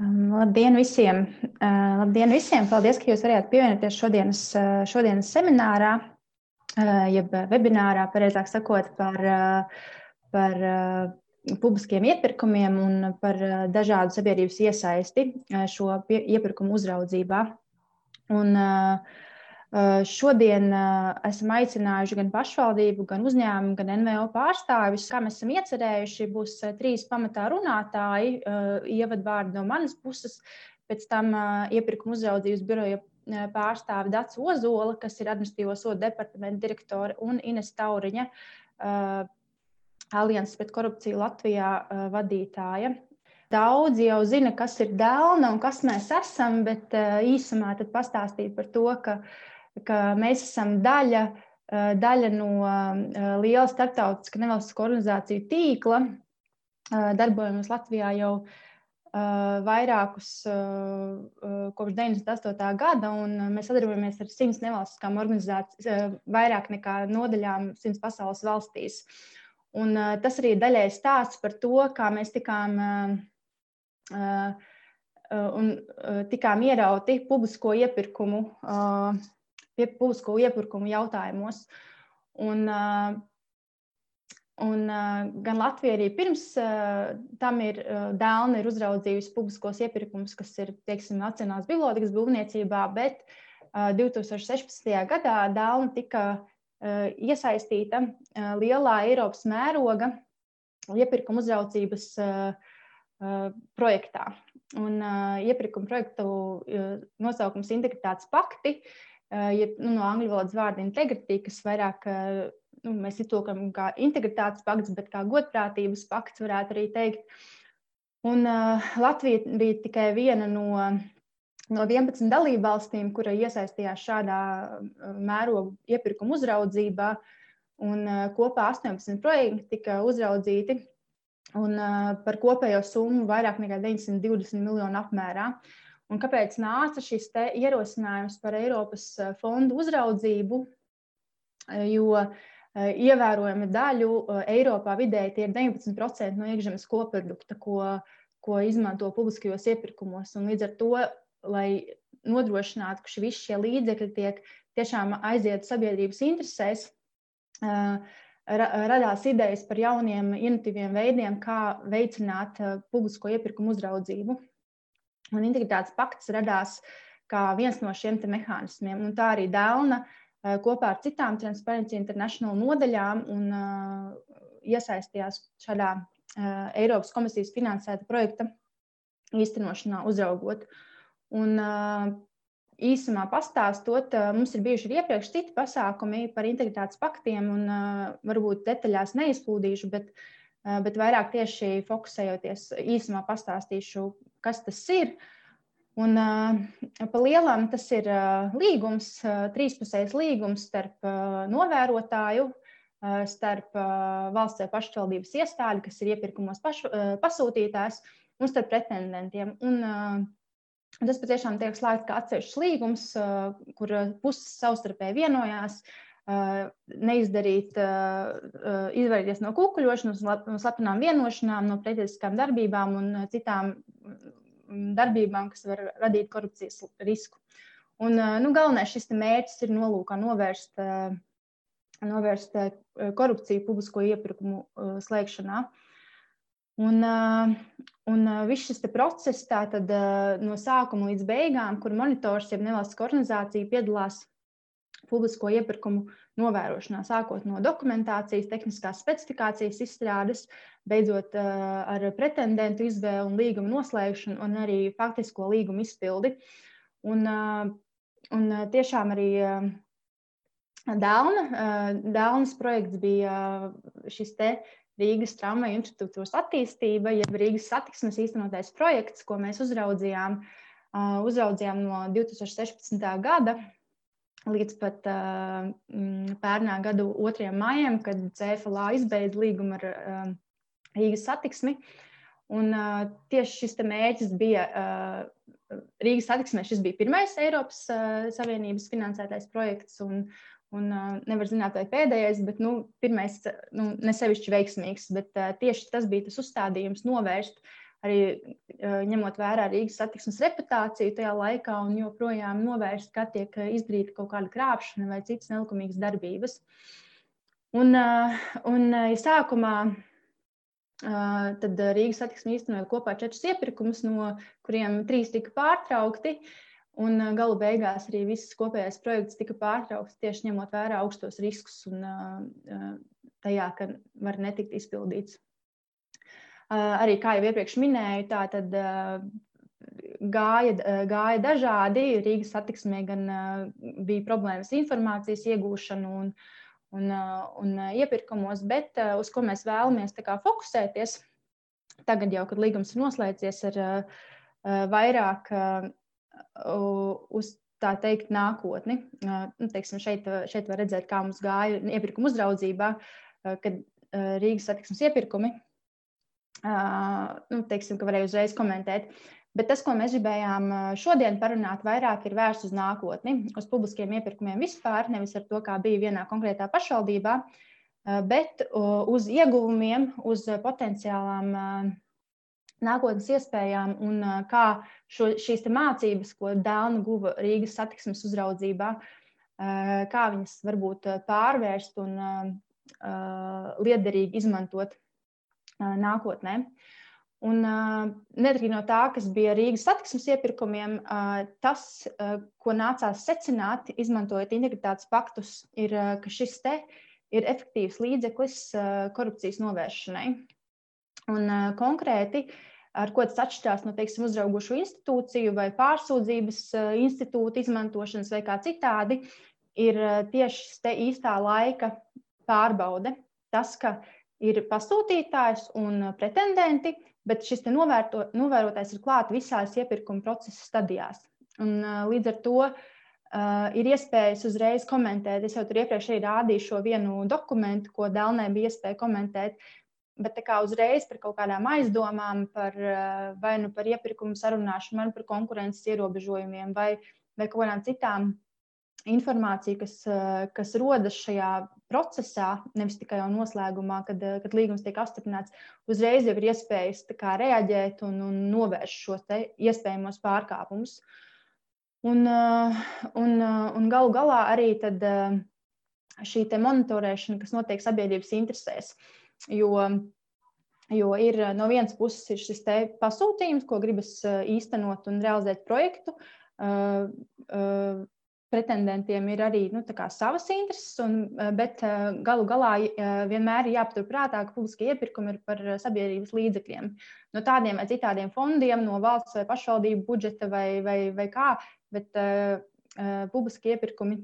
Labdien visiem! Labdien visiem! Paldies, ka jūs varējāt pievienoties šodienas, uh, šodienas seminārā, uh, jeb webinārā, pareizāk sakot, par, par publiskiem iepirkumiem un par dažādu sabiedrības iesaisti šo iepirkumu uzraudzībā. Un, uh, Eh, šodien eh, esam aicinājuši gan pašvaldību, gan uzņēmumu, gan NVO pārstāvis. Kā mēs esam iecerējuši, būs eh, trīs pamatā runātāji, ievadvārdi no manas puses, pēc tam iepirkuma uzraudzības biroja pārstāve Dats Ozola, kas ir administratīvo sodu departamenta direktore, un Ines Tauriņa, Alianses pret korupciju Latvijā vadītāja. Daudzi jau zina, kas ir Dēlna un kas mēs esam, bet īsumā tad pastāstīt par to, ka uh, ka mēs esam daļa, eh, daļa no eh, liela starptautiska nevalstisko organizāciju tīkla. Eh, darbojamies Latvijā jau vairākus kopš 98. gada, un mēs sadarbojamies ar simts nevalstiskām organizācijām, vairāk nekā nodaļām simts pasaules valstīs. Un, tas arī daļai stāsts par to, kā mēs tikām, un, tikām ierauti publisko iepirkumu publisko iepirkumu jautājumos. Un, un gan Latvija arī pirms tam ir Dēlna ir uzraudzījusi publiskos iepirkumus, kas ir teiksim, Nacionālās bibliotekas būvniecībā, bet 2016. gadā Dēlna tika iesaistīta lielā Eiropas mēroga iepirkuma uzraudzības projektā. Un, iepirkuma projektu nosaukums Integritātes pakti Eh, ja, nu, no angļu valodas vārda integrity, kas vairāk eh, nu, mēs iztulkojam kā integritātes pakts, bet kā godprātības pakts varētu arī teikt. Un uh, Latvija bija tikai viena no, no 11 dalību valstīm, kura iesaistījās šādā mēroga iepirkuma uzraudzībā. Un, uh, kopā 18 projekti tika uzraudzīti un, uh, par kopējo summu vairāk nekā 920 miljonu apmērā. Uh, Un kāpēc nāca šis ierosinājums par Eiropas eh, fondu uzraudzību? Eh, jo eh, ievērojama daļu Eiropā vidēji tie ir 19% no iekšzemes koprodukta, ko, ko izmanto publiskajos iepirkumos. Un līdz ar to, lai nodrošinātu, ka visi šie līdzekļi tiek tiešām aiziet sabiedrības interesēs, radās idejas par jauniem, inovatīviem veidiem, kā veicināt publisko iepirkumu uzraudzību. Un integritātes pakts radās kā viens no šiem mehānismiem. Un tā arī Dēlna eh, kopā ar citām Transparency International nodaļām un, uh, iesaistījās šādā uh, Eiropas komisijas finansēta projekta īstenošanā, uzraugot. Un, uh, īsumā pastāstot, mums ir bijuši arī iepriekš citi pasākumi par integritātes paktiem, un varbūt detaļās neizplūdīšu, bet, bet vairāk tieši fokusējoties īsumā pastāstīšu, kas tas ir. Un, pa lielam tas ir līgums, trīspusējs līgums starp novērotāju, starp valsts vai pašvaldības iestādi, kas ir iepirkumos paš, uh, pasūtītājs, un starp pretendentiem. Un, Tas patiešām tiek slēgts kā atsevišķs līgums, kur puses savstarpēji vienojās uh, neizdarīt, izvairīties no kukuļošanas, no slepenām vienošanām, no pretējiskām darbībām un citām darbībām, kas var radīt korupcijas risku. Un, nu, galvenais šis mērķis ir nolūkā novērst, novērst korupciju publisko iepirkumu slēgšanā. Un, un viss šis process tātad, no sākuma līdz beigām, kur monitors, jeb nevalstiskā organizācija piedalās publisko iepirkumu novērošanā, sākot no dokumentācijas, tehniskās specifikācijas izstrādes, beidzot eh, ar pretendentu izvēli un līguma noslēgšanu, un arī faktisko līgumu izpildi. Un, eh, un eh, tiešām arī Dēlna, Dēlnas projekts bija šis te Rīgas tramvaju infrastruktūras attīstība, jeb Rīgas satiksmes īstenotais projekts, ko mēs uzraudzījām, uzraudzījām no 2016. gada līdz pat uh, pērnā gada 2. maijam, kad CFLA izbeidza līgumu ar uh, Rīgas satiksmi. Un, uh, tieši šis mērķis bija uh, Rīgas satiksmē. Šis bija pirmais Eiropas uh, Savienības finansētais projekts. Un, un uh, nevar zināt, vai pēdējais, bet nu, pirmais nu, nesevišķi veiksmīgs. Bet uh, tieši tas bija tas uzstādījums novērst arī ņemot vērā Rīgas satiksmes reputāciju tajā laikā un joprojām novērst, ka tiek izdarīta kaut kāda krāpšana vai citas nelikumīgas darbības. Un, un ja sākumā tad Rīgas satiksme īstenoja kopā četrus iepirkumus, no kuriem trīs tika pārtraukti. Un galu beigās arī viss kopējais projekts tika pārtraukts tieši ņemot vērā augstos riskus un tajā, ka var netikt izpildīts. Arī kā jau iepriekš minēju, tā tad gāja, gāja dažādi. Rīgas satiksmē gan bija problēmas informācijas iegūšanu un, un, un iepirkumos, bet uz ko mēs vēlamies fokusēties tagad, jau, kad līgums ir noslēdzies, ir vairāk uz tā teikt nākotni. Nu, teiksim, šeit, šeit var redzēt, kā mums gāja iepirkuma uzraudzībā, kad Rīgas satiksmes iepirkumi nu, teiksim, ka varēju uzreiz komentēt. Bet tas, ko mēs gribējām šodien parunāt, vairāk ir vērsts uz nākotni, uz publiskiem iepirkumiem vispār, nevis ar to, kā bija vienā konkrētā pašvaldībā, bet uz ieguvumiem, uz potenciālām nākotnes iespējām un kā šo, šīs mācības, ko Dēlna guva Rīgas satiksmes uzraudzībā, kā viņas varbūt pārvērst un liederīgi izmantot nākotnē. Un, neatkarīgi no tā, kas bija Rīgas satiksmes iepirkumiem, tas, ko nācās secināt, izmantojot integritātes paktus, ir, ka šis te ir efektīvs līdzeklis korupcijas novēršanai. Un konkrēti, ar ko tas atšķirās no teiksim, uzraugošu institūciju vai pārsūdzības institūta izmantošanas vai kā citādi, ir tieši šis īstā laika pārbaude. Tas, ka ir pasūtītājs un pretendenti, bet šis novērto, novērotājs ir klāts visās iepirkuma procesa stadijās. Un, līdz ar to uh, ir iespējas uzreiz komentēt. Es jau tur iepriekš arī rādīju šo vienu dokumentu, ko Dēlnē bija iespēja komentēt. Bet tā kā uzreiz par kaut kādām aizdomām, par, vai nu par iepirkumu sarunāšanu, vai nu par konkurences ierobežojumiem, vai, vai kaut kādām citām informāciju, kas, kas rodas šajā procesā, nevis tikai jau noslēgumā, kad, kad līgums tiek apstiprināts, uzreiz jau ir iespējas kā, reaģēt un, un novērst šos iespējamos pārkāpumus. Un, un, un galu galā arī tad, šī monitorēšana, kas notiek sabiedrības interesēs. Jo, jo ir no vienas puses ir šis pasūtījums, ko gribas īstenot un realizēt projektu pretendentiem ir arī nu, savas intereses, un, eh, bet eh, galu galā eh, vienmēr ir jāpaturprātā, ka publiskie iepirkumi ir par sabiedrības līdzekļiem. No tādiem vai citādiem fondiem, no valsts vai pašvaldību budžeta vai, vai, vai kā, bet uh, publiskie iepirkumi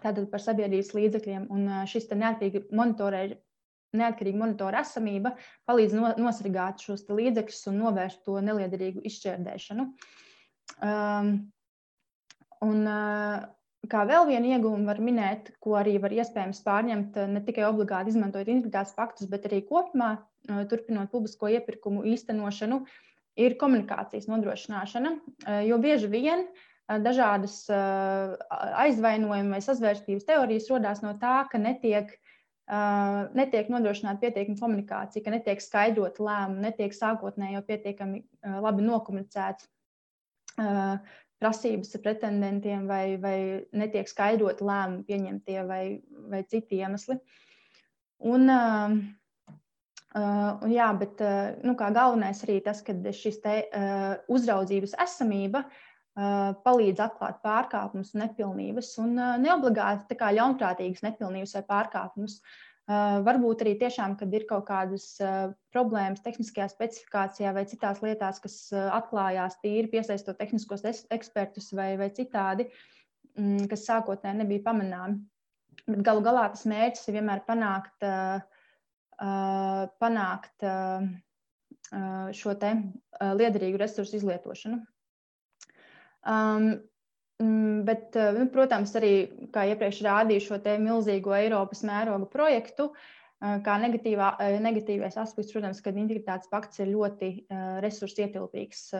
tātad par sabiedrības līdzekļiem. Un šis neatkarīgi monitorē. Neatkarīga monitora esamība palīdz no, nosargāt šos līdzekļus un novērst to neliederīgu izšķērdēšanu. Um, Un, kā vēl vienu iegūmu var minēt, ko arī var iespējams pārņemt ne tikai obligāti izmantojot integritātes faktus, bet arī kopumā turpinot publisko iepirkumu īstenošanu, ir komunikācijas nodrošināšana. Jo bieži vien dažādas aizvainojuma vai sazvērstības teorijas rodās no tā, ka netiek, netiek nodrošināta pietiekama komunikācija, ka netiek skaidrota lēmuma, netiek sākotnēji jau pietiekami labi nokomunicēts prasības pretendentiem vai, vai netiek skaidrot lēmumu pieņemtie vai, vai citi iemesli. Un, uh, uh, jā, bet uh, nu, galvenais arī tas, ka šis te, uh, uzraudzības esamība uh, palīdz atklāt pārkāpumus, nepilnības un uh, neobligāti ļaunprātīgas nepilnības vai pārkāpumus. Uh, varbūt arī tiešām, kad ir kaut kādas problēmas tehniskajā specifikācijā vai citās lietās, kas atklājās tīri piesaistot tehniskos ekspertus vai, vai citādi, mm, kas sākotnēji nebija pamanāmi. Bet galu galā tas mērķis ir vienmēr panākt, panākt šo te liederīgu resursu izlietošanu. Um, bet, eh, nu, protams, arī, kā iepriekš rādīju, šo milzīgo Eiropas mēroga projektu, eh, kā negatīvā, eh, negatīvais aspekts, protams, ka integritātes pakts ir ļoti resursu ietilpīgs.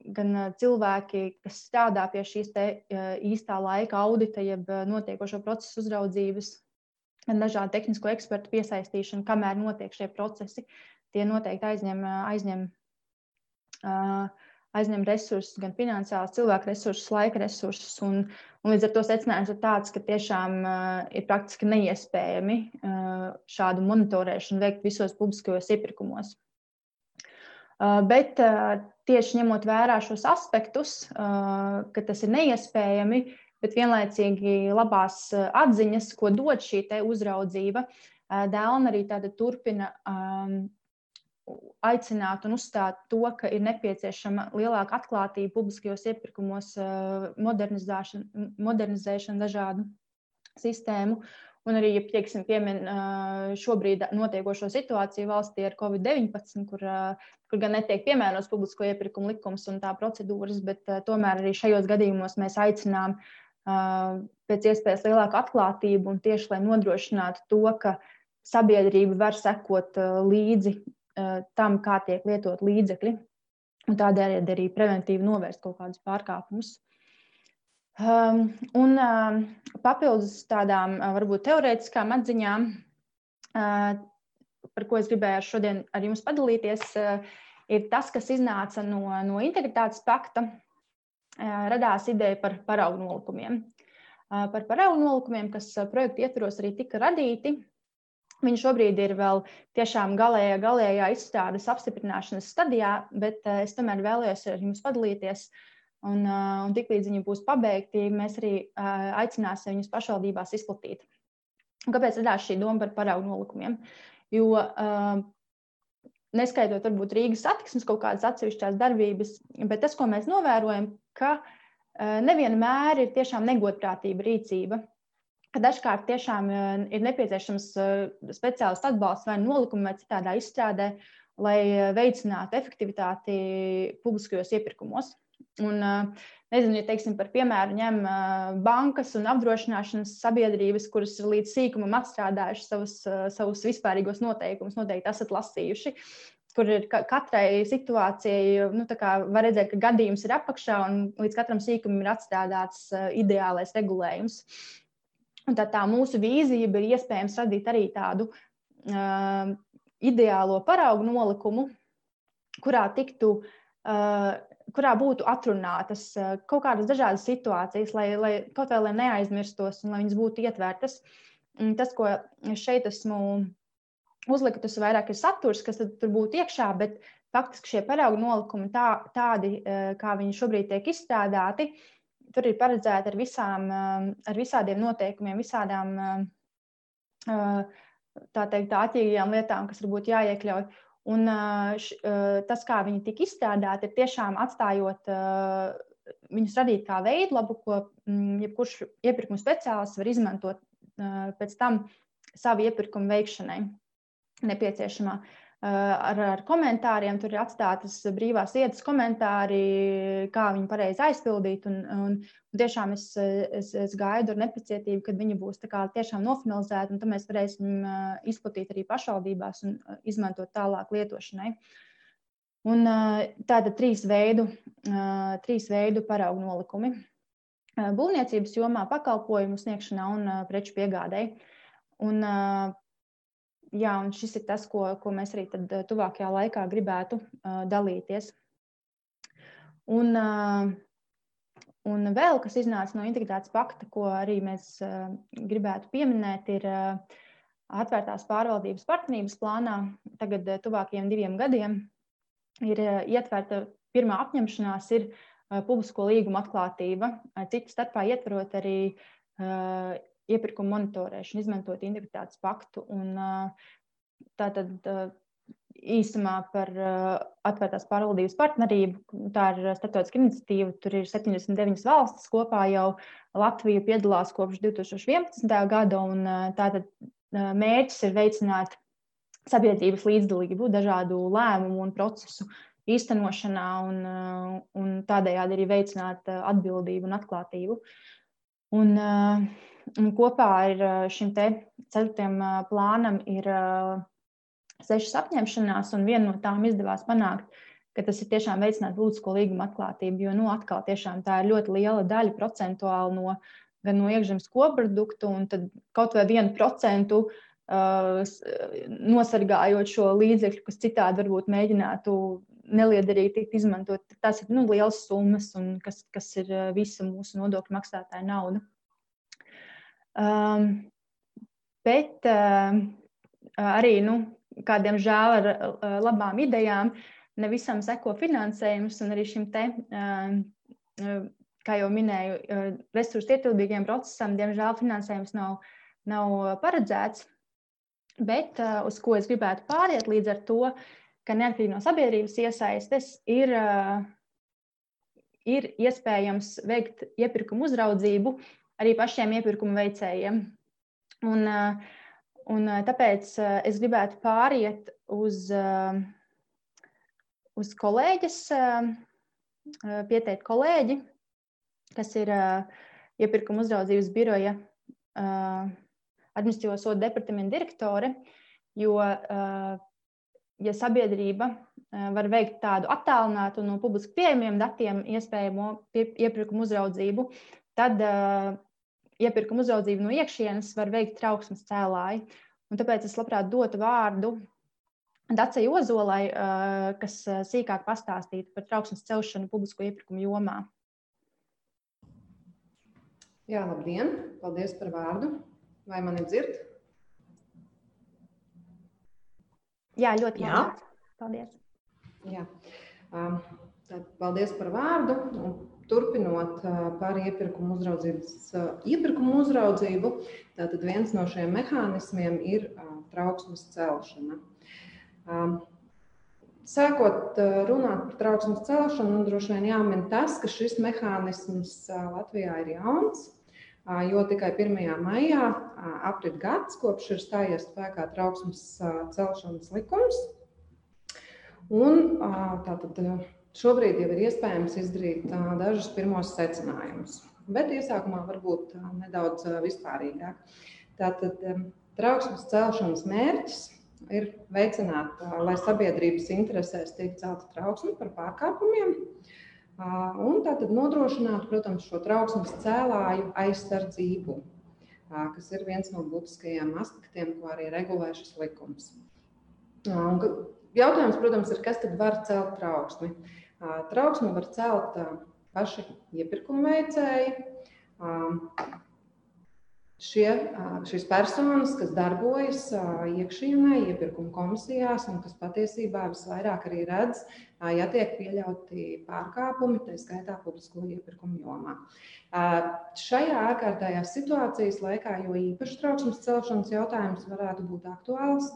Gan cilvēki, kas strādā pie šīs īstā laika audita, jeb notiekošo procesu uzraudzības, gan dažādu tehnisko ekspertu piesaistīšanu, kamēr notiek šie procesi. tie noteikti aizņem, aizņem, aizņem resursus, gan finansiālus, cilvēku resursus, laika resursus. Un, un līdz ar to secinājums ir tāds, ka tiešām ir praktiski neiespējami šādu monitorēšanu veikt visos publiskajos iepirkumos. Bet tieši ņemot vērā šos aspektus, ka tas ir neiespējami, bet vienlaicīgi labās atziņas, ko dod šī uzraudzība, Dēlna arī turpina aicināt un uzstāt to, ka ir nepieciešama lielāka atklātība publiskajos iepirkumos, modernizēšana dažādu sistēmu. Un arī, ja tieksim, piemin šobrīd notiekošo situāciju valstī ar Covid-19, kur, kur gan netiek piemērots publisko iepirkumu likums un tā procedūras, bet tomēr arī šajos gadījumos mēs aicinām pēc iespējas lielāku atklātību un tieši lai nodrošinātu to, ka sabiedrība var sekot līdzi tam, kā tiek lietot līdzekļi, un tādēļ arī preventīvi novērst kaut kādus pārkāpumus. Um, un uh, papildus tādām varbūt teorētiskām atziņām, uh, par ko es gribēju šodien ar jums padalīties, uh, ir tas, kas iznāca no, no integritātes pakta. Uh, radās ideja par paraugu nolikumiem. Par paraugu nolikumiem, kas projekta ietvaros arī tika radīti. Viņi šobrīd ir vēl tiešām galējā, galējā izstādes apstiprināšanas stadijā, bet uh, es tomēr vēlējos ar jums padalīties Un, un tiklīdz viņi būs pabeigti, mēs arī aicināsim viņus pašvaldībās izplatīt. Un kāpēc radās šī doma par paraugu nolikumiem? Jo neskaitot varbūt Rīgas satiksmes kaut kādas atsevišķās darbības, bet tas, ko mēs novērojam, ka nevienmēr ir tiešām negodprātība rīcība. Dažkārt tiešām ir nepieciešams speciāls atbalsts vai nolikumi vai citādā izstrādē, lai veicinātu efektivitāti publiskajos iepirkumos. Un, nezinu, ja teiksim par piemēru ņem bankas un apdrošināšanas sabiedrības, kuras ir līdz sīkumam atstrādājušas savus, savus vispārīgos noteikumus, noteikti esat lasījuši. Kur ir katrai situācijai, nu, var redzēt, ka gadījums ir apakšā un līdz katram sīkumam ir atstrādāts ideālais regulējums. Un tā, tā mūsu vīzija ir iespējams radīt arī tādu uh, ideālo paraugu nolikumu, kurā tiktu uh, kurā būtu atrunātas eh, kaut kādas dažādas situācijas, lai, lai kaut lai neaizmirstos un lai viņas būtu ietvērtas. Tas, ko šeit esmu uzlikusi, vairāk ir saturs, kas tur būtu iekšā, bet faktiski šie paraugu nolikumi tā, tādi, eh, kā viņi šobrīd tiek izstrādāti, tur ir paredzēti ar, visām, eh, ar visādiem noteikumiem, visādām tā teikt, āķīgajām lietām, kas varbūt jāiekļauj. Un š, tas, kā viņi tika izstrādāti, ir tiešām atstājot viņus radīt kā veidlapu, ko mm, jebkurš iepirkuma speciālists var izmantot pēc tam savu iepirkumu veikšanai nepieciešamā. Ar, ar komentāriem tur ir atstātas brīvās vietas, komentāri, kā viņu pareizi aizpildīt. Un, un, un tiešām es, es, es gaidu ar nepacietību, kad viņi būs tiešām nofinalizēti, un tad mēs varēsim izplatīt arī pašvaldībās un izmantot tālāk lietošanai. Un, tāda trīs veidu, trīs veidu paraugu nolikumi. Būvniecības jomā, pakalpojumu sniegšanā un preču piegādēji. Un, jā, un šis ir tas, ko, ko mēs arī tad, uh, tuvākajā laikā gribētu uh, dalīties. Un, uh, un vēl kas iznāca no integritātes pakta, ko arī mēs uh, gribētu pieminēt, ir uh, atvērtās pārvaldības partnerības plānā. Tagad, tuvākajiem diviem gadiem, ir ietverta pirmā apņemšanās, ir publisko līgumu atklātība, citu starpā ietverot arī iepirkuma monitorēšanu, izmantot integritātes paktu. Un, tātad īsumā par atvērtās pārvaldības partnerību. Tā ir starptautiska iniciatīva. Tur ir 79 valstis kopā jau. Latvija piedalās kopš 2011. gada. Tātad mērķis ir veicināt sabiedrības līdzdalību dažādu lēmumu un procesu īstenošanā un, un tādējādi arī veicināt atbildību un atklātību. Un, uh, Un kopā ar šim te ceturtajam plānam ir sešas apņemšanās, un viena no tām izdevās panākt, ka tas ir tiešām veicināt būtisko līguma atklātību. Jo, nu, atkal, tiešām tā ir ļoti liela daļa procentuāli no gan no iekšzemes koproduktu, un tad kaut vai vienu procentu nosargājot šo līdzekļu, kas citādi varbūt mēģinātu neliederīgi tikt izmantot. Tas ir nu, liels summas, un kas, kas ir visa mūsu nodokļu maksātāja nauda. Um, bet uh, arī nu, kādiem žēl ar uh, labām idejām, ne visam seko finansējums, un arī šim te, uh, kā jau minēju, resursu ietilpīgiem procesam, diemžēl finansējums nav, nav paredzēts. Bet uz ko es gribētu pāriet līdz ar to, ka neatkarīgi no sabiedrības iesaistes ir, ir iespējams veikt iepirkumu uzraudzību arī pašiem iepirkumu veicējiem. Un, un tāpēc es gribētu pāriet uz, uz kolēģis, pieteikt kolēģi, kas ir iepirkuma uzraudzības biroja administratīvo sodu departamenta direktore. Jo, ja sabiedrība var veikt tādu attālinātu no publiski pieejamiem datiem iespējamo iepirkuma uzraudzību, tad iepirkuma uzraudzību no iekšienes var veikt trauksmes cēlāji. Un tāpēc es labprāt dotu vārdu Dacei Ozolai, kas sīkāk pastāstītu par trauksmes celšanu publisko iepirkumu jomā. Jā, labdien! Paldies par vārdu! Vai mani dzird? Jā, ļoti labi. Paldies! Jā. Um, tad, paldies par vārdu. Un turpinot par iepirkumu, iepirkumu uzraudzību, tad viens no šiem mehānismiem ir trauksmes celšana. Sākot runāt par trauksmes celšanu, nu, droši vien jāmin tas, ka šis mehānisms Latvijā ir jauns, jo tikai 1. maijā aprit gads, kopš ir stājies spēkā trauksmes celšanas likums. Un, tātad, Šobrīd jau ir iespējams izdarīt dažus pirmos secinājumus, bet iesākumā varbūt nedaudz vispārīgāk. Tātad trauksmes celšanas mērķis ir veicināt, lai sabiedrības interesēs tiek celta trauksme par pārkāpumiem, un tātad nodrošināt, protams, šo trauksmes cēlāju aizsardzību, kas ir viens no būtiskajiem aspektiem, ko arī regulē šis likums. Un jautājums, protams, ir, kas tad var celt trauksmi? Trauksmi var celt paši iepirkuma veicēji. Šie, šīs personas, kas darbojas iekšienē, iepirkuma komisijās, un kas patiesībā visvairāk arī redz, ja tiek pieļauti pārkāpumi, tā skaitā publisko iepirkumu jomā. Šajā ārkārtējās situācijas laikā, jo īpaši trauksmes celšanas jautājums varētu būt aktuāls,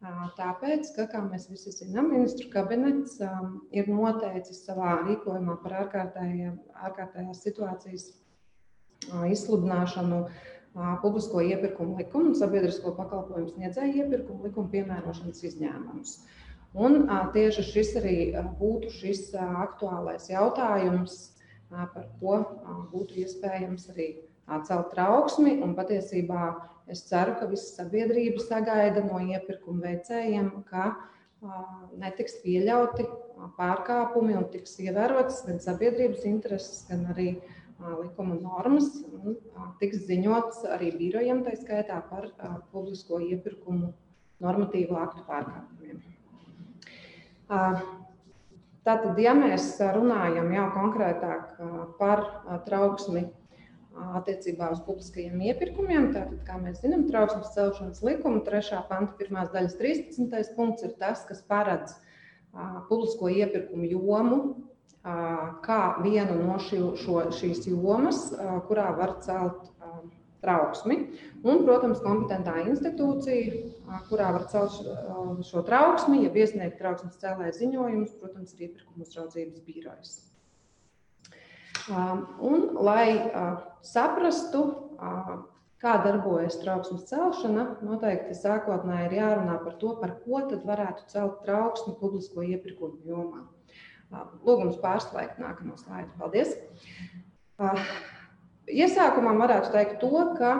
Tāpēc, ka, kā mēs visi zinām, ministru kabinets um, ir noteicis savā rīkojumā par ārkārtējās situācijas uh, izsludināšanu uh, publisko iepirkumu likumu un sabiedrisko pakalpojumu sniedzēju iepirkumu likumu piemērošanas izņēmumus. Un uh, tieši šis arī būtu šis aktuālais jautājums, par ko būtu iespējams arī celt trauksmi un patiesībā Es ceru, ka visa sabiedrība sagaida no iepirkuma veicējiem, ka netiks pieļauti pārkāpumi un tiks ievērotas gan sabiedrības intereses, gan arī likuma normas. Un tiks ziņots arī birojiem, tā skaitā par publisko iepirkumu normatīvu aktu pārkāpumiem. Tātad, ja mēs runājam jau konkrētāk par trauksmi attiecībā uz publiskajiem iepirkumiem. Tātad, kā mēs zinām, trauksmes celšanas likuma 3. panta 1. daļas 13. punkts ir tas, kas paredz publisko iepirkumu jomu kā vienu no šī, šo, šīs jomas, kurā var celt trauksmi. Un, protams, kompetentā institūcija, kurā var celt šo trauksmi, ja iesniegt trauksmes cēlēju ziņojumus, protams, ir iepirkuma uzraudzības birojas. Un, lai saprastu, kā darbojas trauksmes celšana, noteikti sākotnēji ir jārunā par to, par ko tad varētu celt trauksmi publisko iepirkumu jomā. Lūgums pārslēgt nākamo slaidu. Paldies! Iesākumā varētu teikt to, ka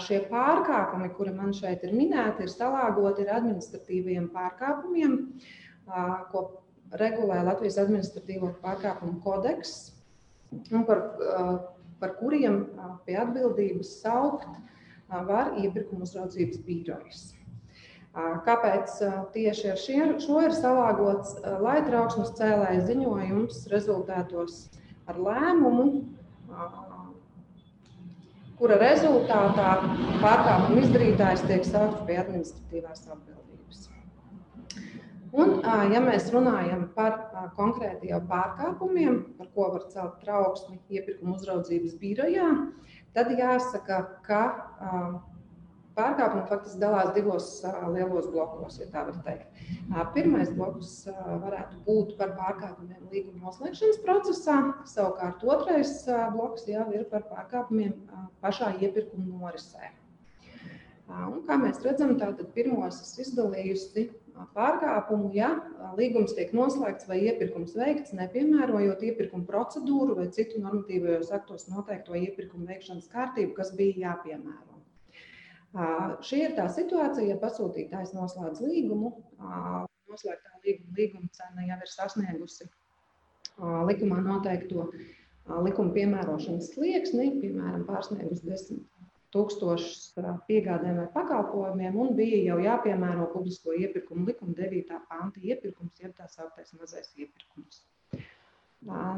šie pārkāpumi, kuri man šeit ir minēti, ir salāgoti ar administratīviem pārkāpumiem, ko regulē Latvijas administratīvo pārkāpumu kodeks un par, par kuriem pie atbildības saukt var iepirkuma uzraudzības birojas. Kāpēc tieši ar šie, šo ir salāgots, lai trauksmes cēlēja ziņojums rezultētos ar lēmumu, kura rezultātā pārkāpuma izdarītājs tiek saukts pie administratīvās atbildības. Un, ja mēs runājam par konkrētiem pārkāpumiem, par ko var celt trauksmi iepirkuma uzraudzības birojā, tad jāsaka, ka pārkāpumi faktiski dalās divos lielos blokos, ja tā var teikt. Pirmais bloks varētu būt par pārkāpumiem līguma noslēgšanas procesā, savukārt otrais bloks jau ir par pārkāpumiem pašā iepirkuma norisē. Un, kā mēs redzam, tātad pirmos es izdalījusi pārkāpumu, ja līgums tiek noslēgts vai iepirkums veikts, nepiemērojot iepirkuma procedūru vai citu normatīvajos aktos noteikto iepirkuma veikšanas kārtību, kas bija jāpiemēro. Šī ir tā situācija, ja pasūtītājs noslēdz līgumu, noslēgtā līguma, līguma cena jau ir sasniegusi likumā noteikto likuma piemērošanas slieksni, piemēram, pārsniegus 10 tūkstošus piegādēm vai pakalpojumiem, un bija jau jāpiemēro publisko iepirkumu likuma 9. panta iepirkums, jeb tā sauktais mazais iepirkums.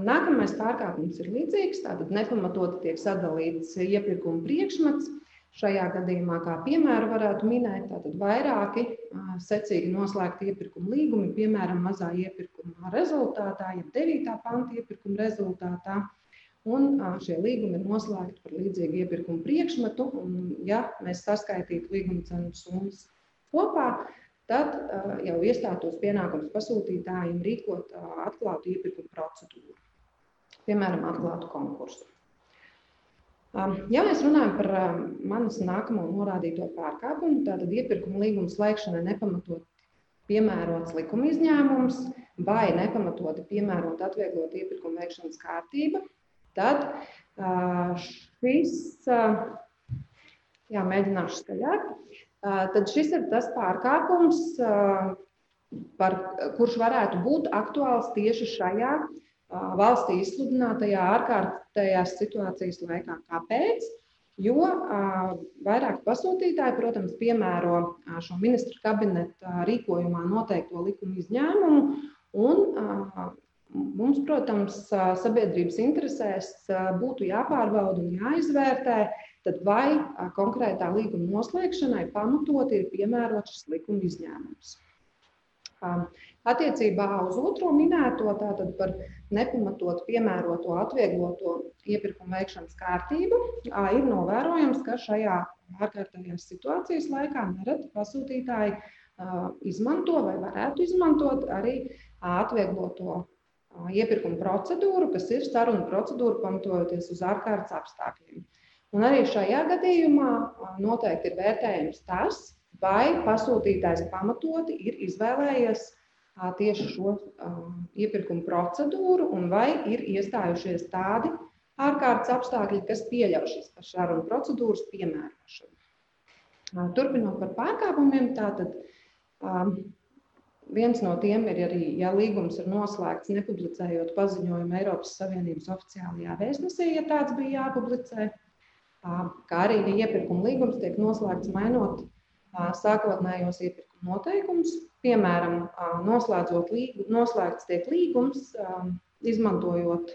Nākamais pārkāpums ir līdzīgs, tātad nepamatoti tiek sadalīts iepirkuma priekšmets, Šajā gadījumā, kā piemēru, varētu minēt tātad vairāki secīgi noslēgti iepirkuma līgumi, piemēram, mazā iepirkuma rezultātā, jeb 9. panta iepirkuma rezultātā. Un šie līgumi ir noslēgti par līdzīgu iepirkumu priekšmetu. Un, ja mēs saskaitītu līguma cenu summas kopā, tad jau iestātos pienākums pasūtītājiem rīkot atklātu iepirkuma procedūru, piemēram, atklātu konkursu. Ja mēs runājam par manas nākamo norādīto pārkāpumu, tad iepirkuma līguma slēgšanai nepamatot piemērots likuma izņēmums vai nepamatot piemērot atvieglot iepirkuma veikšanas kārtība, tad šis, jā, mēģināšu skaļāk, tad šis ir tas pārkāpums, par, kurš varētu būt aktuāls tieši šajā valstī izsludinātajā ārkārtējās situācijas laikā. Kāpēc? Jo vairāk pasūtītāji, protams, piemēro šo ministru kabineta rīkojumā noteikto likumu izņēmumu, un mums, protams, sabiedrības interesēs būtu jāpārbauda un jāizvērtē, tad vai konkrētā līguma noslēgšanai pamatot ir piemērots šis likuma izņēmums. Attiecībā uz otro minēto, tātad par nepamatot piemēroto atviegloto iepirkuma veikšanas kārtību, ir novērojams, ka šajā ārkārtējās situācijas laikā nereti pasūtītāji izmanto vai varētu izmantot arī atviegloto iepirkuma procedūru, kas ir saruna procedūra pamatojoties uz ārkārtas apstākļiem. Un arī šajā gadījumā noteikti ir vērtējums tas, vai pasūtītājs pamatoti ir izvēlējies tieši šo iepirkuma procedūru, un vai ir iestājušies tādi ārkārtas apstākļi, kas pieļauj šīs sarunu procedūras piemērošanu. Turpinot par pārkāpumiem, tātad viens no tiem ir arī, ja līgums ir noslēgts nepublicējot paziņojumu Eiropas Savienības oficiālajā vēstnesī, ja tāds bija jāpublicē, kā arī, iepirkuma līgums tiek noslēgts mainot sākotnējos iepirkuma noteikumus, Piemēram, noslēdzot līgu, noslēgts tiek līgums, izmantojot,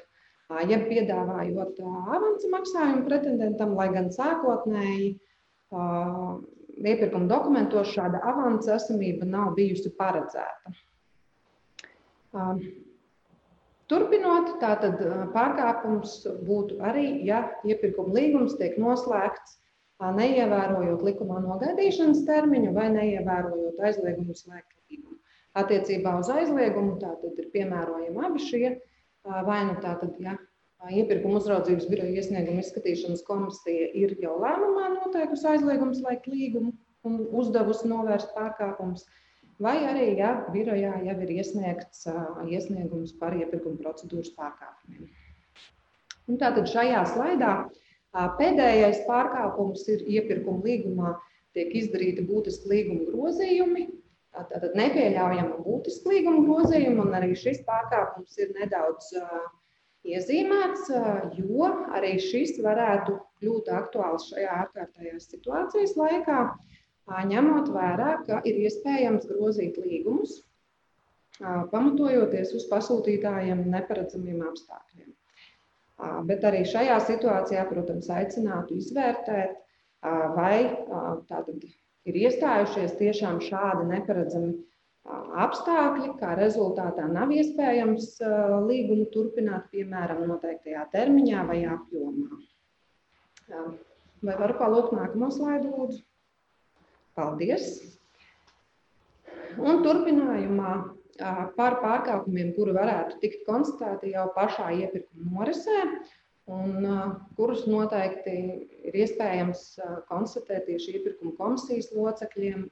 ja piedāvājot avansa maksājumu pretendentam, lai gan sākotnēji iepirkuma dokumentos šāda avansa esamība nav bijusi paredzēta. Turpinot, tātad pārkāpums būtu arī, ja iepirkuma līgums tiek noslēgts neievērojot likumā nogaidīšanas termiņu vai neievērojot aizliegumu slēgt līgumu. Attiecībā uz aizliegumu tātad ir piemērojami abi šie, vai nu tātad, ja iepirkuma uzraudzības biroja iesnieguma izskatīšanas komisija ir jau lēmumā noteikusi aizliegumu slēgt līgumu un uzdevusi novērst pārkāpumus, vai arī, ja birojā jau ir iesniegts iesniegums par iepirkuma procedūras pārkāpumiem. Un tātad šajā slaidā uh, Pēdējais pārkāpums ir iepirkuma līgumā tiek izdarīti būtiski līguma grozījumi. Tātad nepieļaujama būtiska līguma grozījuma, un arī šis pārkāpums ir nedaudz iezīmēts, jo arī šis varētu kļūt aktuāls šajā ārkārtējās situācijas laikā. ņemot vērā, ka ir iespējams grozīt līgumus, pamatojoties uz pasūtītājiem neparedzamiem apstākļiem. Bet arī šajā situācijā, protams, aicinātu izvērtēt, vai tātad ir iestājušies tiešām šādi neparedzami apstākļi, kā rezultātā nav iespējams līgumu turpināt, piemēram, noteiktajā termiņā vai apjomā. Vai varu palūgt nākamo slaidu, lūdzu? Paldies! Un turpinājumā par pārkāpumiem, kuri varētu tikt konstatēti jau pašā iepirkuma norisē, un kurus noteikti ir iespējams konstatēt tieši iepirkuma komisijas locekļiem,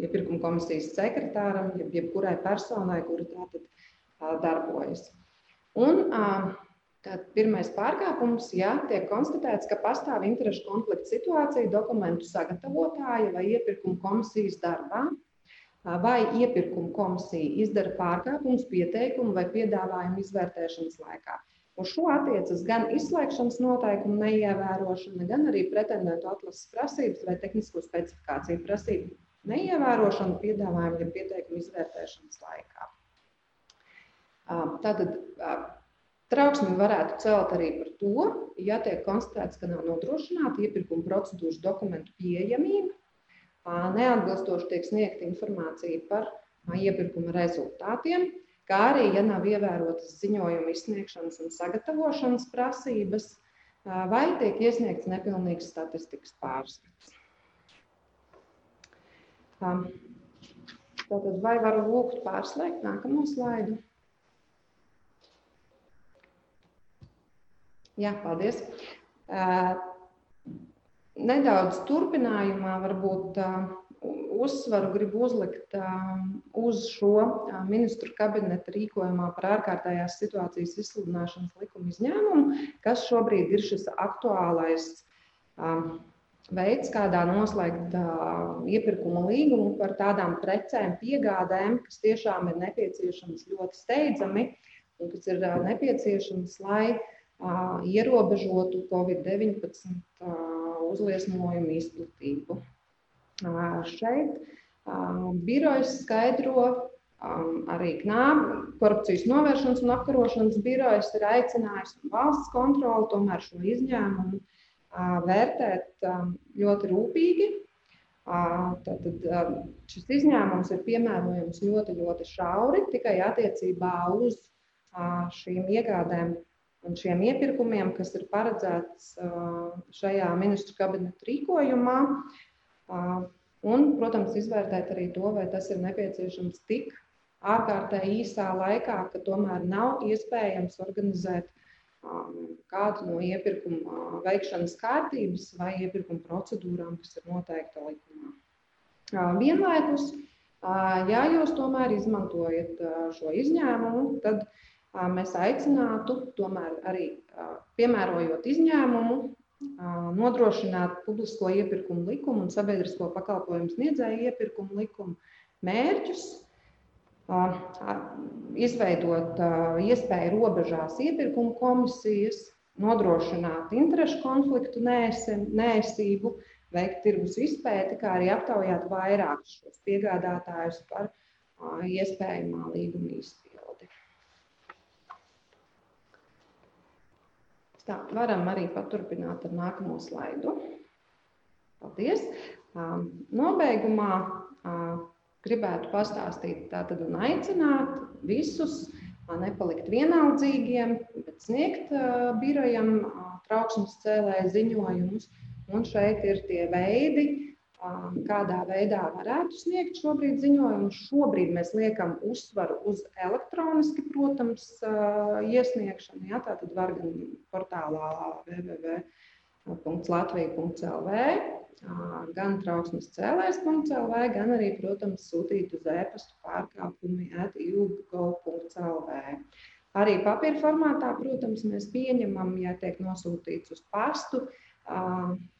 iepirkuma komisijas sekretāram, jeb, jebkurai personai, kura tātad darbojas. Un Tad pirmais pārkāpums, ja tiek konstatēts, ka pastāv interešu konflikta situācija dokumentu sagatavotāja vai iepirkuma komisijas darbā, vai iepirkuma komisija izdara pārkāpumus pieteikumu vai piedāvājumu izvērtēšanas laikā. Uz šo attiecas gan izslēgšanas noteikumu neievērošana, gan arī pretendentu atlases prasības vai tehnisko specifikāciju prasību neievērošana piedāvājumu ja pieteikumu izvērtēšanas laikā. Tātad Trauksmi varētu celt arī par to, ja tiek konstatēts, ka nav nodrošināta iepirkuma procedūras dokumentu pieejamība, neatbilstoši tiek sniegta informācija par iepirkuma rezultātiem, kā arī, ja nav ievērotas ziņojuma izsniegšanas un sagatavošanas prasības, vai tiek iesniegts nepilnīgs statistikas pārskats. Tātad, vai varu lūgt pārslēgt nākamo slaidu? Jā, paldies. Nedaudz turpinājumā varbūt uzsvaru gribu uzlikt uz šo ministru kabineta rīkojumā par ārkārtējās situācijas izsludināšanas likuma izņēmumu, kas šobrīd ir šis aktuālais veids, kādā noslēgt iepirkuma līgumu par tādām precēm, piegādēm, kas tiešām ir nepieciešamas ļoti steidzami un kas ir nepieciešamas, lai ierobežotu Covid-19 uzliesmojumu izplatību. Šeit birojas skaidro arī knāba korupcijas novēršanas un apkarošanas birojas ir aicinājis valsts kontroli tomēr šo izņēmumu vērtēt ļoti rūpīgi. Tātad šis izņēmums ir piemērojams ļoti, ļoti šauri tikai attiecībā uz šīm iegādēm un šiem iepirkumiem, kas ir paredzēts šajā ministru kabineta rīkojumā. Un, protams, izvērtēt arī to, vai tas ir nepieciešams tik ārkārtēji īsā laikā, ka tomēr nav iespējams organizēt kādu no iepirkuma veikšanas kārtības vai iepirkuma procedūrām, kas ir noteikta likumā. Vienlaikus, ja jūs tomēr izmantojat šo izņēmumu, tad mēs aicinātu tomēr arī piemērojot izņēmumu, nodrošināt publisko iepirkumu likumu un sabiedrisko pakalpojumu sniedzēju iepirkumu likumu mērķus, izveidot iespēju robežās iepirkuma komisijas, nodrošināt interešu konfliktu nēsību, veikt tirgus izpēti, kā arī aptaujāt vairākus šos piegādātājus par iespējamā līguma izpēti. Tā, varam arī paturpināt ar nākamo slaidu. Paldies! Nobeigumā gribētu pastāstīt tātad un aicināt visus nepalikt vienaldzīgiem, bet sniegt birojam trauksmes cēlēju ziņojumus. Un šeit ir tie veidi, kādā veidā varētu sniegt šobrīd ziņojumu. Šobrīd mēs liekam uzsvaru uz elektroniski, protams, iesniegšanu. Jā, tā tad var gan portālā www.latvija.lv, gan trauksmes cēlēs.lv, gan arī, protams, sūtīt uz e-pastu pārkāpumi atilgu.lv. Arī papīra formātā, protams, mēs pieņemam, ja tiek nosūtīts uz pastu,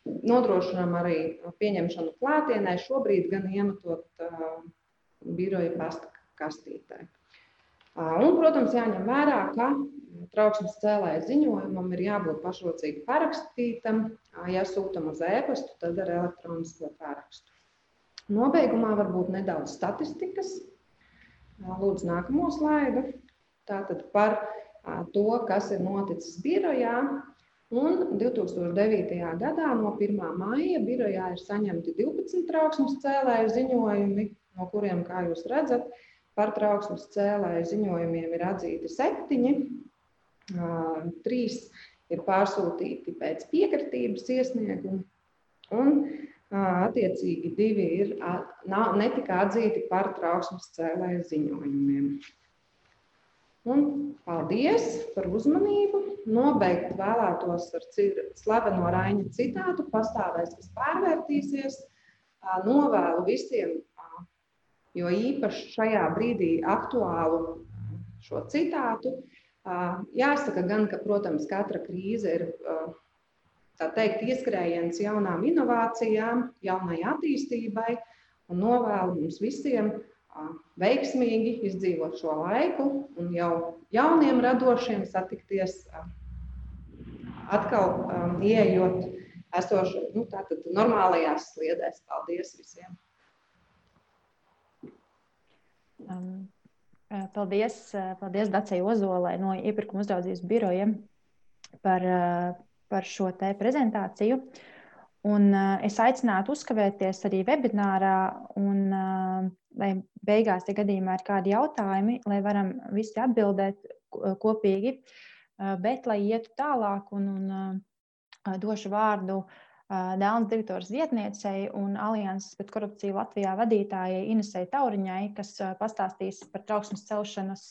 Nodrošinām arī pieņemšanu klātienē, šobrīd gan iemetot biroja pasta kastītē. Un, protams, jāņem vērā, ka trauksmes cēlāja ziņojumam ir jābūt pašrocīgi parakstītam. Ja sūtam uz e-pastu, tad ar elektronisko parakstu. Nobeigumā varbūt nedaudz statistikas. Lūdzu, nākamo slaidu. Tātad par to, kas ir noticis birojā. Un 2009. gadā no 1. maija birojā ir saņemti 12 trauksmes cēlēju ziņojumi, no kuriem, kā jūs redzat, par trauksmes cēlēju ziņojumiem ir atzīti septiņi. Trīs ir pārsūtīti pēc piekritības iesnieguma, un attiecīgi divi ir netika atzīti par trauksmes cēlēju ziņojumiem. Un paldies par uzmanību. Nobeigt vēlētos ar slaveno Raņa citātu: Pastāvēs, kas pārvērtīsies. Novēlu visiem, jo īpaši šajā brīdī aktuālu šo citātu. Jāsaka gan, ka, protams, katra krīze ir tā teikt, ieskrējiens jaunām inovācijām, jaunai attīstībai un novēlu mums visiem veiksmīgi izdzīvot šo laiku un jau jauniem radošiem satikties atkal ieejot esošo, nu, tātad normālajās sliedēs. Paldies visiem! Um, paldies, paldies Dacei Ozolai no iepirkuma uzraudzības biroja par par šo te prezentāciju. Un, es aicinātu uzkavēties arī webinārā, un, lai beigās, ja gadījumā ir kādi jautājumi, lai varam visi atbildēt kopīgi, bet lai ietu tālāk un, un došu vārdu uh, Dēlnes direktoras vietniecei un Alianses pret korupciju Latvijā vadītājai Inesai Tauriņai, kas pastāstīs par trauksmes celšanas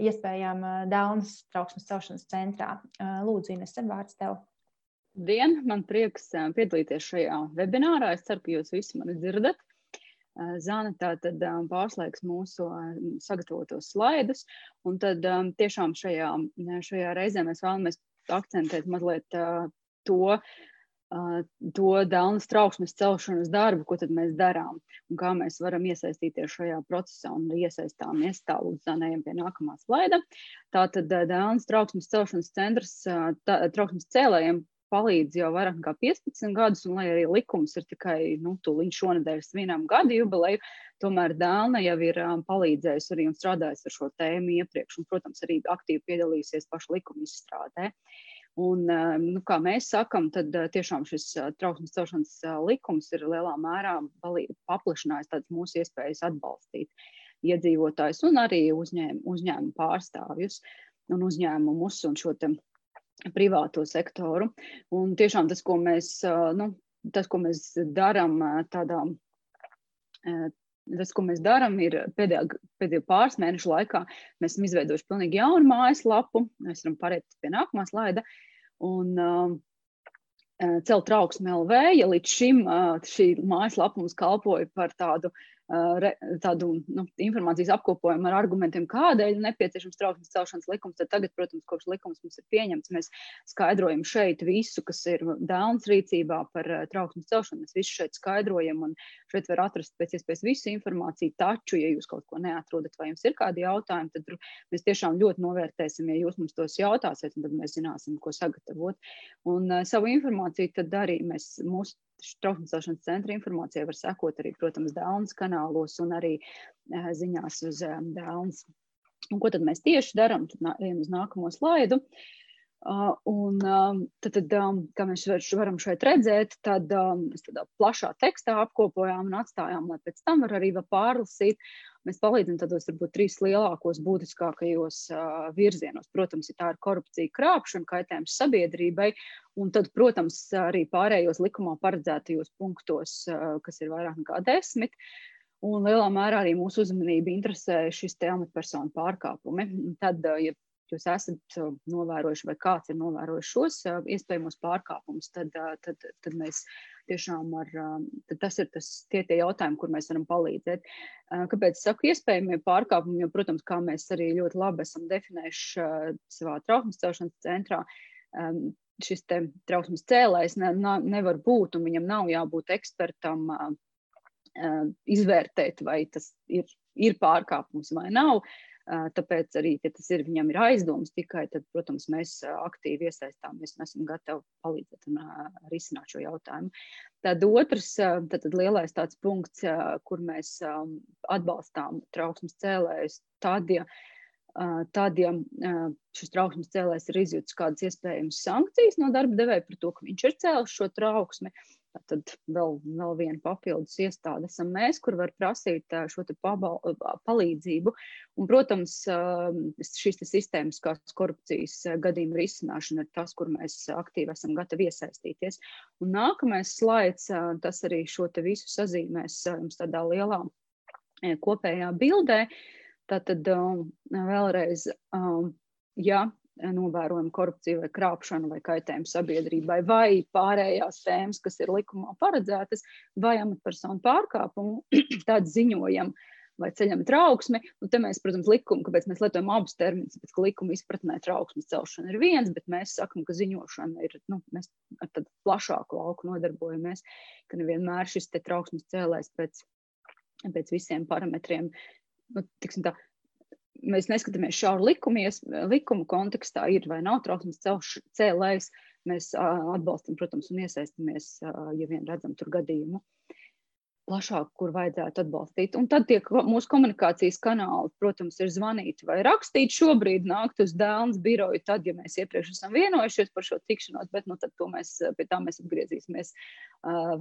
iespējām Dānas trauksmes celšanas centrā. Lūdzu, Ines, vārds tev. Dien, man prieks piedalīties šajā webinārā. Es ceru, ka jūs visi mani dzirdat. Zana tā tad pārslēgs mūsu sagatavotos slaidus, un tad tiešām šajā, šajā reizē mēs vēlamies akcentēt mazliet to, to Dānas trauksmes celšanas darbu, ko tad mēs darām un kā mēs varam iesaistīties šajā procesā un iesaistāmies tālāk zanējam pie nākamā slaida. Tātad Dānas trauksmes celšanas centrs tā, trauksmes cēlējiem palīdz jau vairāk nekā 15 gadus, un lai arī likums ir tikai nu, tūlīt šonadēļ svinām gadu jubileju, tomēr Dāna jau ir um, palīdzējusi arī un strādājusi ar šo tēmu iepriekš, un, protams, arī aktīvi piedalīsies pašu likumu izstrādē. Uh, Un, eh, nu, kā mēs sakām, tad eh, tiešām šis eh, trauksmes celšanas likums ir lielā mērā paplašinājis mūsu iespējas atbalstīt iedzīvotājus un arī uzņēm, uzņēmumu pārstāvjus un uzņēmumus un šo privāto sektoru. Un tiešām tas, ko mēs, nu, tas, ko mēs darām tādā tas, ko mēs darām, ir pēdējā, pēdējo pāris mēnešu laikā mēs esam izveidojuši pilnīgi jaunu mājaslapu. Mēs varam pārēt pie nākamā slaida. Un, uh, Celt trauksmi LV, ja līdz šim uh, šī mājaslapa mums kalpoja par tādu tādu nu, informācijas apkopojumu ar argumentiem, kādēļ ir nepieciešams trauksmes celšanas likums. Tad tagad, protams, kopš likums mums ir pieņemts, mēs skaidrojam šeit visu, kas ir dēlns rīcībā par trauksmes celšanu. Mēs visu šeit skaidrojam, un šeit var atrast pēc iespējas visu informāciju. Taču, ja jūs kaut ko neatrodat vai jums ir kādi jautājumi, tad mēs tiešām ļoti novērtēsim, ja jūs mums tos jautāsiet, tad mēs zināsim, ko sagatavot. Un uh, savu informāciju tad arī mēs mūsu trauksmes centra informācija var sekot arī, protams, Dānas kanālos un arī uh, ziņās uz uh, Dānas. Un ko tad mēs tieši darām? Tad ejam uz nākamo slaidu. Uh, un tad, tad kā mēs varam šeit redzēt, tad mēs tādā plašā tekstā apkopojām un atstājām, lai pēc tam var arī vēl pārlasīt. Mēs palīdzam tādos varbūt trīs lielākos, būtiskākajos virzienos. Protams, ja tā ir korupcija, krāpšana, kaitējums sabiedrībai, un tad, protams, arī pārējos likumā paredzētajos punktos, kas ir vairāk nekā desmit. Un lielā mērā arī mūsu uzmanību interesē šis amatpersonu pārkāpumi. Tad, ja jūs esat novērojuši vai kāds ir novērojis šos iespējamos pārkāpumus, tad, tad, tad mēs tiešām ar, tas ir tas, tie, tie jautājumi, kur mēs varam palīdzēt. Kāpēc saku iespējamie pārkāpumi, jo, protams, kā mēs arī ļoti labi esam definējuši savā trauksmes celšanas centrā, šis te trauksmes cēlājs ne, ne, nevar būt, un viņam nav jābūt ekspertam izvērtēt, vai tas ir, ir pārkāpums vai nav. Tāpēc arī, ja tas ir viņam ir aizdoms tikai, tad, protams, mēs aktīvi iesaistāmies un esam gatavi palīdzēt un risināt šo jautājumu. Tad otrs, tad, tad lielais tāds punkts, kur mēs atbalstām trauksmes cēlējus, tad, ja tad, ja šis trauksmes cēlējs ir izjūtis kādas iespējamas sankcijas no darba devēja par to, ka viņš ir cēlis šo trauksmi, Tad vēl, vēl viena papildus iestāde esam mēs, kur var prasīt šo pabal, palīdzību. Un, protams, šīs sistēmiskās korupcijas gadījuma risināšana ir tas, kur mēs aktīvi esam gatavi iesaistīties. Un nākamais slaids, tas arī šo visu sazīmēs jums tādā lielā kopējā bildē. Tātad vēlreiz, ja novērojam korupciju vai krāpšanu vai kaitējumu sabiedrībai vai pārējās tēmas, kas ir likumā paredzētas, vai amatpersonu pārkāpumu, tad ziņojam vai ceļam trauksmi. Un te mēs, protams, likumu, kāpēc mēs lietojam abus terminus, pēc ka likuma izpratnē trauksmes celšana ir viens, bet mēs sakam, ka ziņošana ir, nu, mēs ar tādu plašāku lauku nodarbojamies, ka nevienmēr šis te trauksmes cēlējs pēc, pēc visiem parametriem, nu, tiksim tā, mēs neskatāmies šauru likumies, likumu kontekstā, ir vai nav trauksmes cēlējs. Mēs atbalstam, protams, un iesaistamies, ja vien redzam tur gadījumu plašāk, kur vajadzētu atbalstīt. Un tad tie mūsu komunikācijas kanāli, protams, ir zvanīt vai rakstīt. Šobrīd nākt uz Dēlnes biroju, tad, ja mēs iepriekš esam vienojušies par šo tikšanos, bet nu, mēs, pie tā mēs atgriezīsimies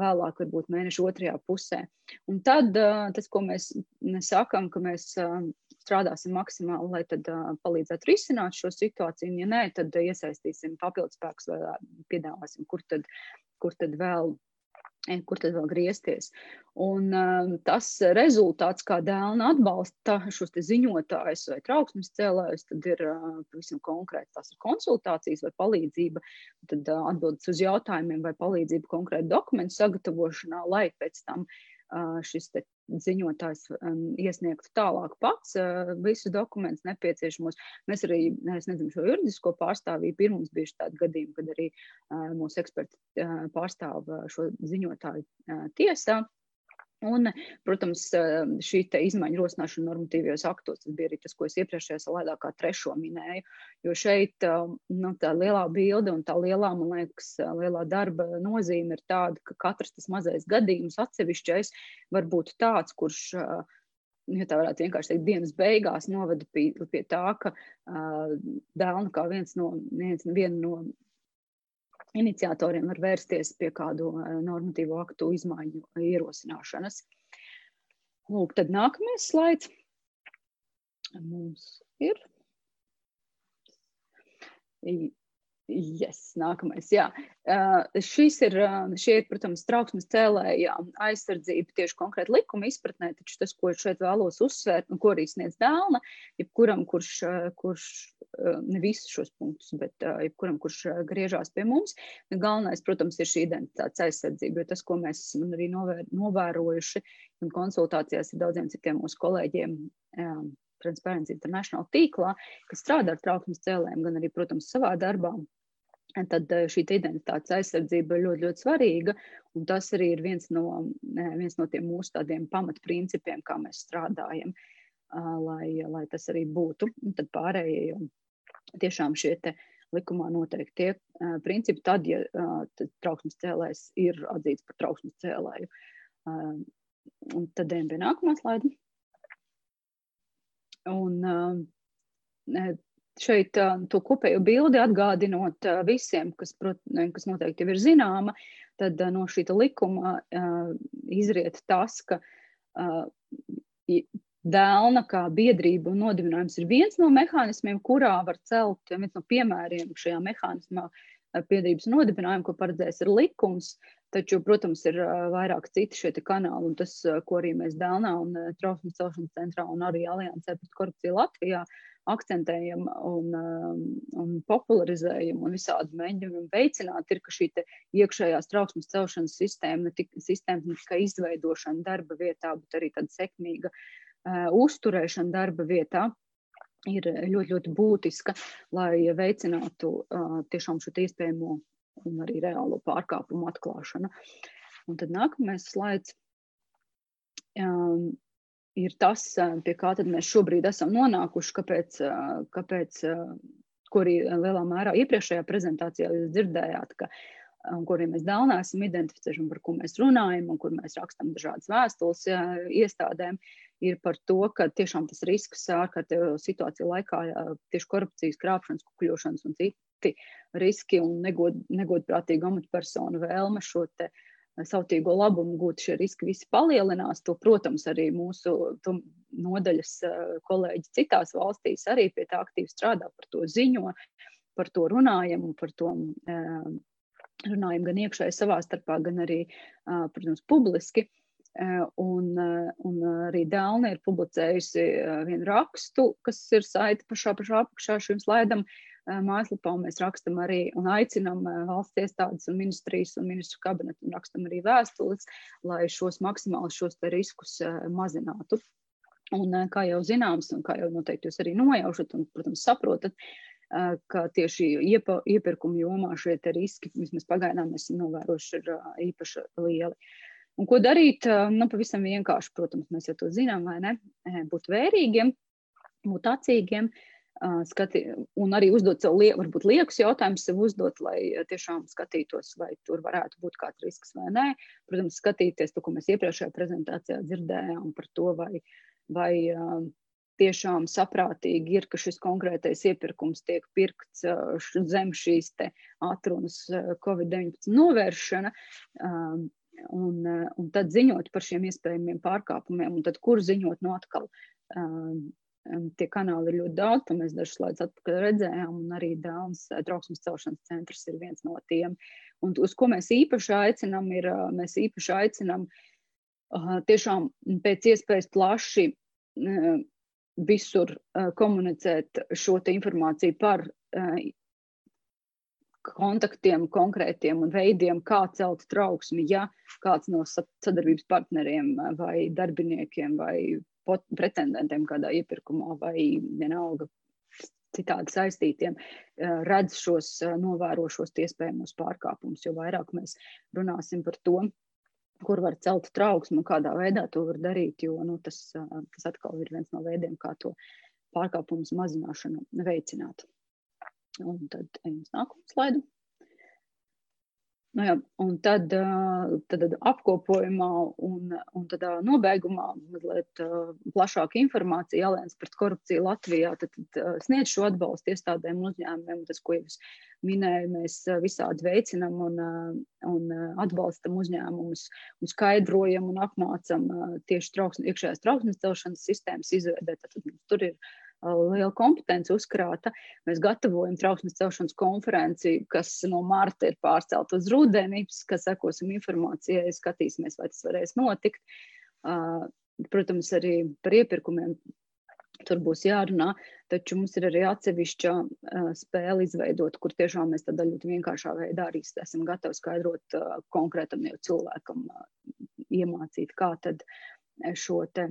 vēlāk, varbūt mēneša otrajā pusē. Un tad tas, ko mēs sakām, ka mēs strādāsim maksimāli, lai tad uh, palīdzētu risināt šo situāciju. Un, ja nē, tad iesaistīsim papildspēkus vai piedāvāsim, kur tad, kur tad vēl kur tad vēl griezties. Un, uh, tas rezultāts, kā dēlna atbalsta šos ziņotājus vai trauksmes cēlājus, tad ir uh, pavisam konkrēti. Tas ir konsultācijas vai palīdzība, tad uh, atbildes uz jautājumiem vai palīdzība konkrēti dokumentu sagatavošanā, lai pēc tam uh, šis ziņotājs um, iesniegtu tālāk pats uh, visus dokumentus nepieciešamos. Mēs arī, es nezinu, šo juridisko pārstāvību ir mums bijuši tādi gadījumi, kad arī uh, mūsu eksperti uh, pārstāv šo ziņotāju uh, tiesā. Un, protams, šī izmaiņa rosināšana normatīvajos aktos, tas bija arī tas, ko es iepriekšējā slaidā kā trešo minēju. Jo šeit nu, tā lielā bilde un tā lielā, man liekas, lielā darba nozīme ir tāda, ka katrs tas mazais gadījums atsevišķais var būt tāds, kurš ja tā varētu vienkārši teikt, dienas beigās noveda pie, pie tā, ka dēlna kā viens no, viens, viena no iniciatoriem var vērsties pie kādu eh, normatīvu aktu izmaiņu ierosināšanas. Lūk, tad nākamais slaids mums ir. Yes, nākamais, jā. Uh, šis ir, uh, šie ir, protams, trauksmes cēlēja aizsardzība tieši konkrēti likuma izpratnē, taču tas, ko šeit vēlos uzsvērt, un ko arī sniedz dēlna, jebkuram, kurš, uh, kurš uh, ne visus šos punktus, bet uh, jebkuram, kurš uh, griežās pie mums, galvenais, protams, ir šī identitātes aizsardzība, jo tas, ko mēs esam arī novēr, novērojuši un konsultācijās ar daudziem citiem mūsu kolēģiem, um, Transparency International tīklā, kas strādā ar trauksmes cēlēm, gan arī, protams, savā darbā. Tad eh, šī identitātes aizsardzība ir ļoti, ļoti svarīga. Un tas arī ir viens no, eh, viens no tiem mūsu tādiem pamatprincipiem, kā mēs strādājam, lai, lai tas arī būtu. Un tad pārējie jau tiešām šie likumā noteiktie principi, tad, ja tad trauksmes cēlājs ir atzīts par trauksmes cēlāju. Un tad ejam pie nākamā slaida. Un uh, šeit uh, to kopējo bildi atgādinot uh, visiem, kas, prot, kas noteikti jau ir zināma, tad uh, no šī likuma uh, izriet tas, ka uh, dēlna kā biedrība un nodibinājums ir viens no mehānismiem, kurā var celt, viens no piemēriem šajā mehānismā biedrības nodibinājumu, ko paredzēs ir likums, Taču, protams, ir vairāk citi šie kanāli, un tas, ko arī mēs Dēlnā un Trausmas celšanas centrā un arī Aliansē pret korupciju Latvijā akcentējam un, un popularizējam un visādi mēģinam veicināt, ir, ka šī iekšējās trauksmes celšanas sistēma, ne, tik, sistēma ne tikai izveidošana darba vietā, bet arī tāda sekmīga uh, uzturēšana darba vietā ir ļoti, ļoti būtiska, lai veicinātu uh, tiešām šo iespējamo un arī reālo pārkāpumu atklāšana. Un tad nākamais slaids. Um, ir tas, pie kā mēs šobrīd esam nonākuši, kāpēc, kāpēc ko arī lielā mērā iepriekšējā prezentācijā jūs dzirdējāt, ka kur ja mēs dēlnā esam identificējuši par ko mēs runājam un kur mēs rakstam dažādas vēstules jā, iestādēm, ir par to, ka tiešām tas risks ārkārtējo situāciju laikā tieši korupcijas, krāpšanas, kukuļošanas un citi riski un negod, negodprātīga amatpersonu vēlme šo te sautīgo labumu gūt, šie riski visi palielinās. To, protams, arī mūsu nodaļas kolēģi citās valstīs arī pie tā aktīvi strādā, par to ziņo, par to runājam un par to runājam gan iekšēji savā starpā, gan arī, protams, publiski. Un, un arī Dāna ir publicējusi vienu rakstu, kas ir saita pašā, pašā apakšā šim slaidam. Mājaslapā mēs rakstam arī un aicinām valsts iestādes un ministrijas un ministru kabinetu un rakstam arī vēstules, lai šos maksimāli šos riskus mazinātu. Un, kā jau zināms, un kā jau noteikti jūs arī nojaušat un, protams, saprotat, ka tieši iepirkuma jomā šie riski, vismaz pagaidām, mēs esam novērojuši, ir īpaši lieli. Un ko darīt? Nu, pavisam vienkārši, protams, mēs jau to zinām, vai ne? Būt vērīgiem, būt acīgiem, skati, un arī uzdot sev lie, varbūt liekus jautājumus, sev uzdot, lai tiešām skatītos, vai tur varētu būt kāds risks vai nē. Protams, skatīties to, ko mēs iepriekšējā prezentācijā dzirdējām par to, vai, vai tiešām saprātīgi ir, ka šis konkrētais iepirkums tiek pirkts zem šīs atrunas Covid-19 novēršana. Un, un tad ziņot par šiem iespējamiem pārkāpumiem, un tad kur ziņot no atkal. Tie kanāli ir ļoti daudz, to mēs dažus slaidus atpakaļ redzējām, un arī Dānas trauksmes celšanas centrs ir viens no tiem. Un uz ko mēs īpaši aicinām, ir, mēs īpaši aicinām tiešām pēc iespējas plaši visur uh, komunicēt šo informāciju par uh, kontaktiem, konkrētiem un veidiem, kā celt trauksmi, ja kāds no sadarbības partneriem vai darbiniekiem vai pretendentiem kādā iepirkumā vai vienalga citādi saistītiem redz šos novērošos iespējamos pārkāpumus, jo vairāk mēs runāsim par to, kur var celt trauksmu un kādā veidā to var darīt, jo nu, tas, tas atkal ir viens no veidiem, kā to pārkāpumu mazināšanu veicināt. Un tad ejam uz nākamo slaidu. Nu jā, un tad, tad apkopojumā un, un tādā nobeigumā mazliet plašāka informācija Allianz pret korupciju Latvijā, tad, tad sniedz šo atbalstu iestādēm un uzņēmumiem. Tas, ko jūs minēju, mēs visādi veicinam un, un atbalstam uzņēmumus un skaidrojam un apmācam tieši trauksmes, iekšējās trauksmes celšanas sistēmas izveidē. Tad, tad tur ir liela kompetence uzkrāta. Mēs gatavojam trauksmes celšanas konferenci, kas no marta ir pārcelt uz rudeni, ka sekosim informācijai, skatīsimies, vai tas varēs notikt. Protams, arī par iepirkumiem tur būs jārunā, taču mums ir arī atsevišķa uh, spēle izveidot, kur tiešām mēs tādā ļoti vienkāršā veidā arī esam gatavi skaidrot uh, konkrētam cilvēkam, uh, iemācīt, kā tad šo te,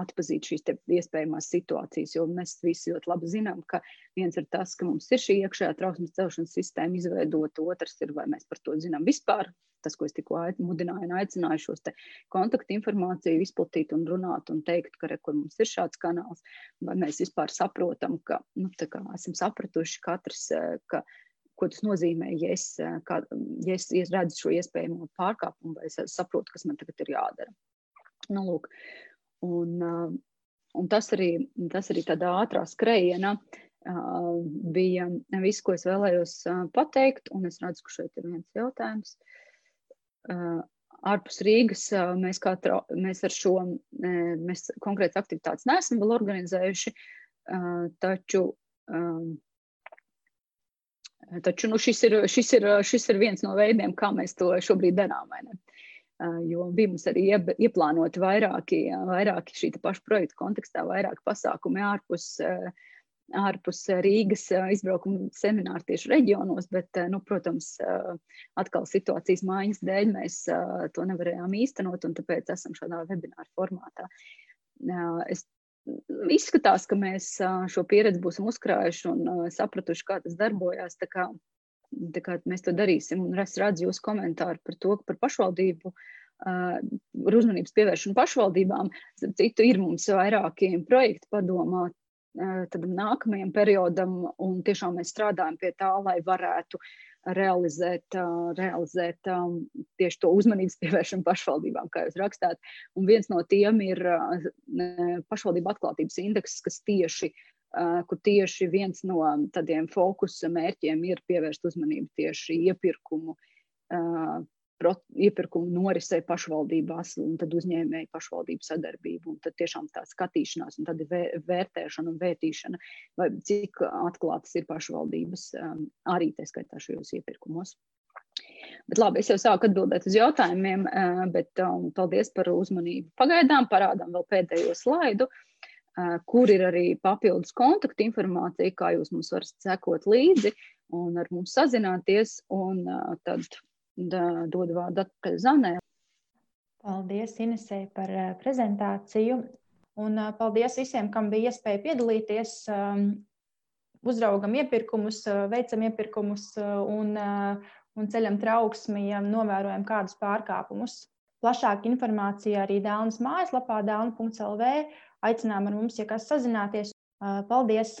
atpazīt šīs iespējamās situācijas. Jo mēs visi ļoti labi zinām, ka viens ir tas, ka mums ir šī iekšējā trauksmes celšanas sistēma izveidota, otrs ir, vai mēs par to zinām vispār. Tas, ko es tikko mudināju un aicināju šos kontaktu informāciju izplatīt un runāt un teikt, ka re, mums ir šāds kanāls, vai mēs vispār saprotam, ka nu, kā, esam sapratuši katrs, ka ko tas nozīmē, ja es, kā, ja es, ja es redzu šo iespējamo pārkāpumu, vai es saprotu, kas man tagad ir jādara. Nu, lūk, un, un tas, arī, tas arī tādā ātrā skrējienā bija viss, ko es vēlējos pateikt. Un es redzu, ka šeit ir viens jautājums. Ārpus Rīgas mēs, trau, mēs ar šo mēs konkrētas aktivitātes neesam vēl organizējuši, taču, taču nu, šis, ir, šis, ir, šis ir viens no veidiem, kā mēs to šobrīd darām. Jo bija mums arī ieplānoti vairāki, vairāki šī paša projekta kontekstā, vairāki pasākumi ārpus, ārpus Rīgas izbraukuma semināru tieši reģionos, bet, nu, protams, atkal situācijas mājas dēļ mēs to nevarējām īstenot, un tāpēc esam šādā webināru formātā. Es izskatās, ka mēs šo pieredzi būsim uzkrājuši un sapratuši, kā tas darbojās. Mēs to darīsim. Un es redzu jūsu komentāru par to, par pašvaldību ar uzmanības pievēršanu pašvaldībām. Citu ir mums vairāki projekti padomā tad nākamajam periodam, un tiešām mēs strādājam pie tā, lai varētu realizēt, realizēt tieši to uzmanības pievēršanu pašvaldībām, kā jūs rakstāt. Un viens no tiem ir pašvaldību atklātības indeks, kas tieši kur tieši viens no tādiem fokusa mērķiem ir pievērst uzmanību tieši iepirkumu iepirkumu norisē pašvaldībās, un tad uzņēmēju pašvaldību sadarbību, un tad tiešām tā skatīšanās, un tad vērtēšana un vērtīšana, vai cik atklātas ir pašvaldības arī tā skaitā šajos iepirkumos. Bet labi, es jau sāku atbildēt uz jautājumiem, bet um, paldies par uzmanību. Pagaidām parādām vēl pēdējo slaidu, kur ir arī papildus kontaktu informācija, kā jūs mums varat sekot līdzi un ar mums sazināties, un tad dodu vārdu atpakaļ Zanē. Paldies Inesē par prezentāciju. Un paldies visiem, kam bija iespēja piedalīties. Uzraugam iepirkumus, veicam iepirkumus un, un ceļam trauksmi, ja novērojam kādus pārkāpumus. Plašāka informācija arī Dānas mājaslapā, dāna.lv. Aicinām ar mums, ja kas sazināties. Paldies!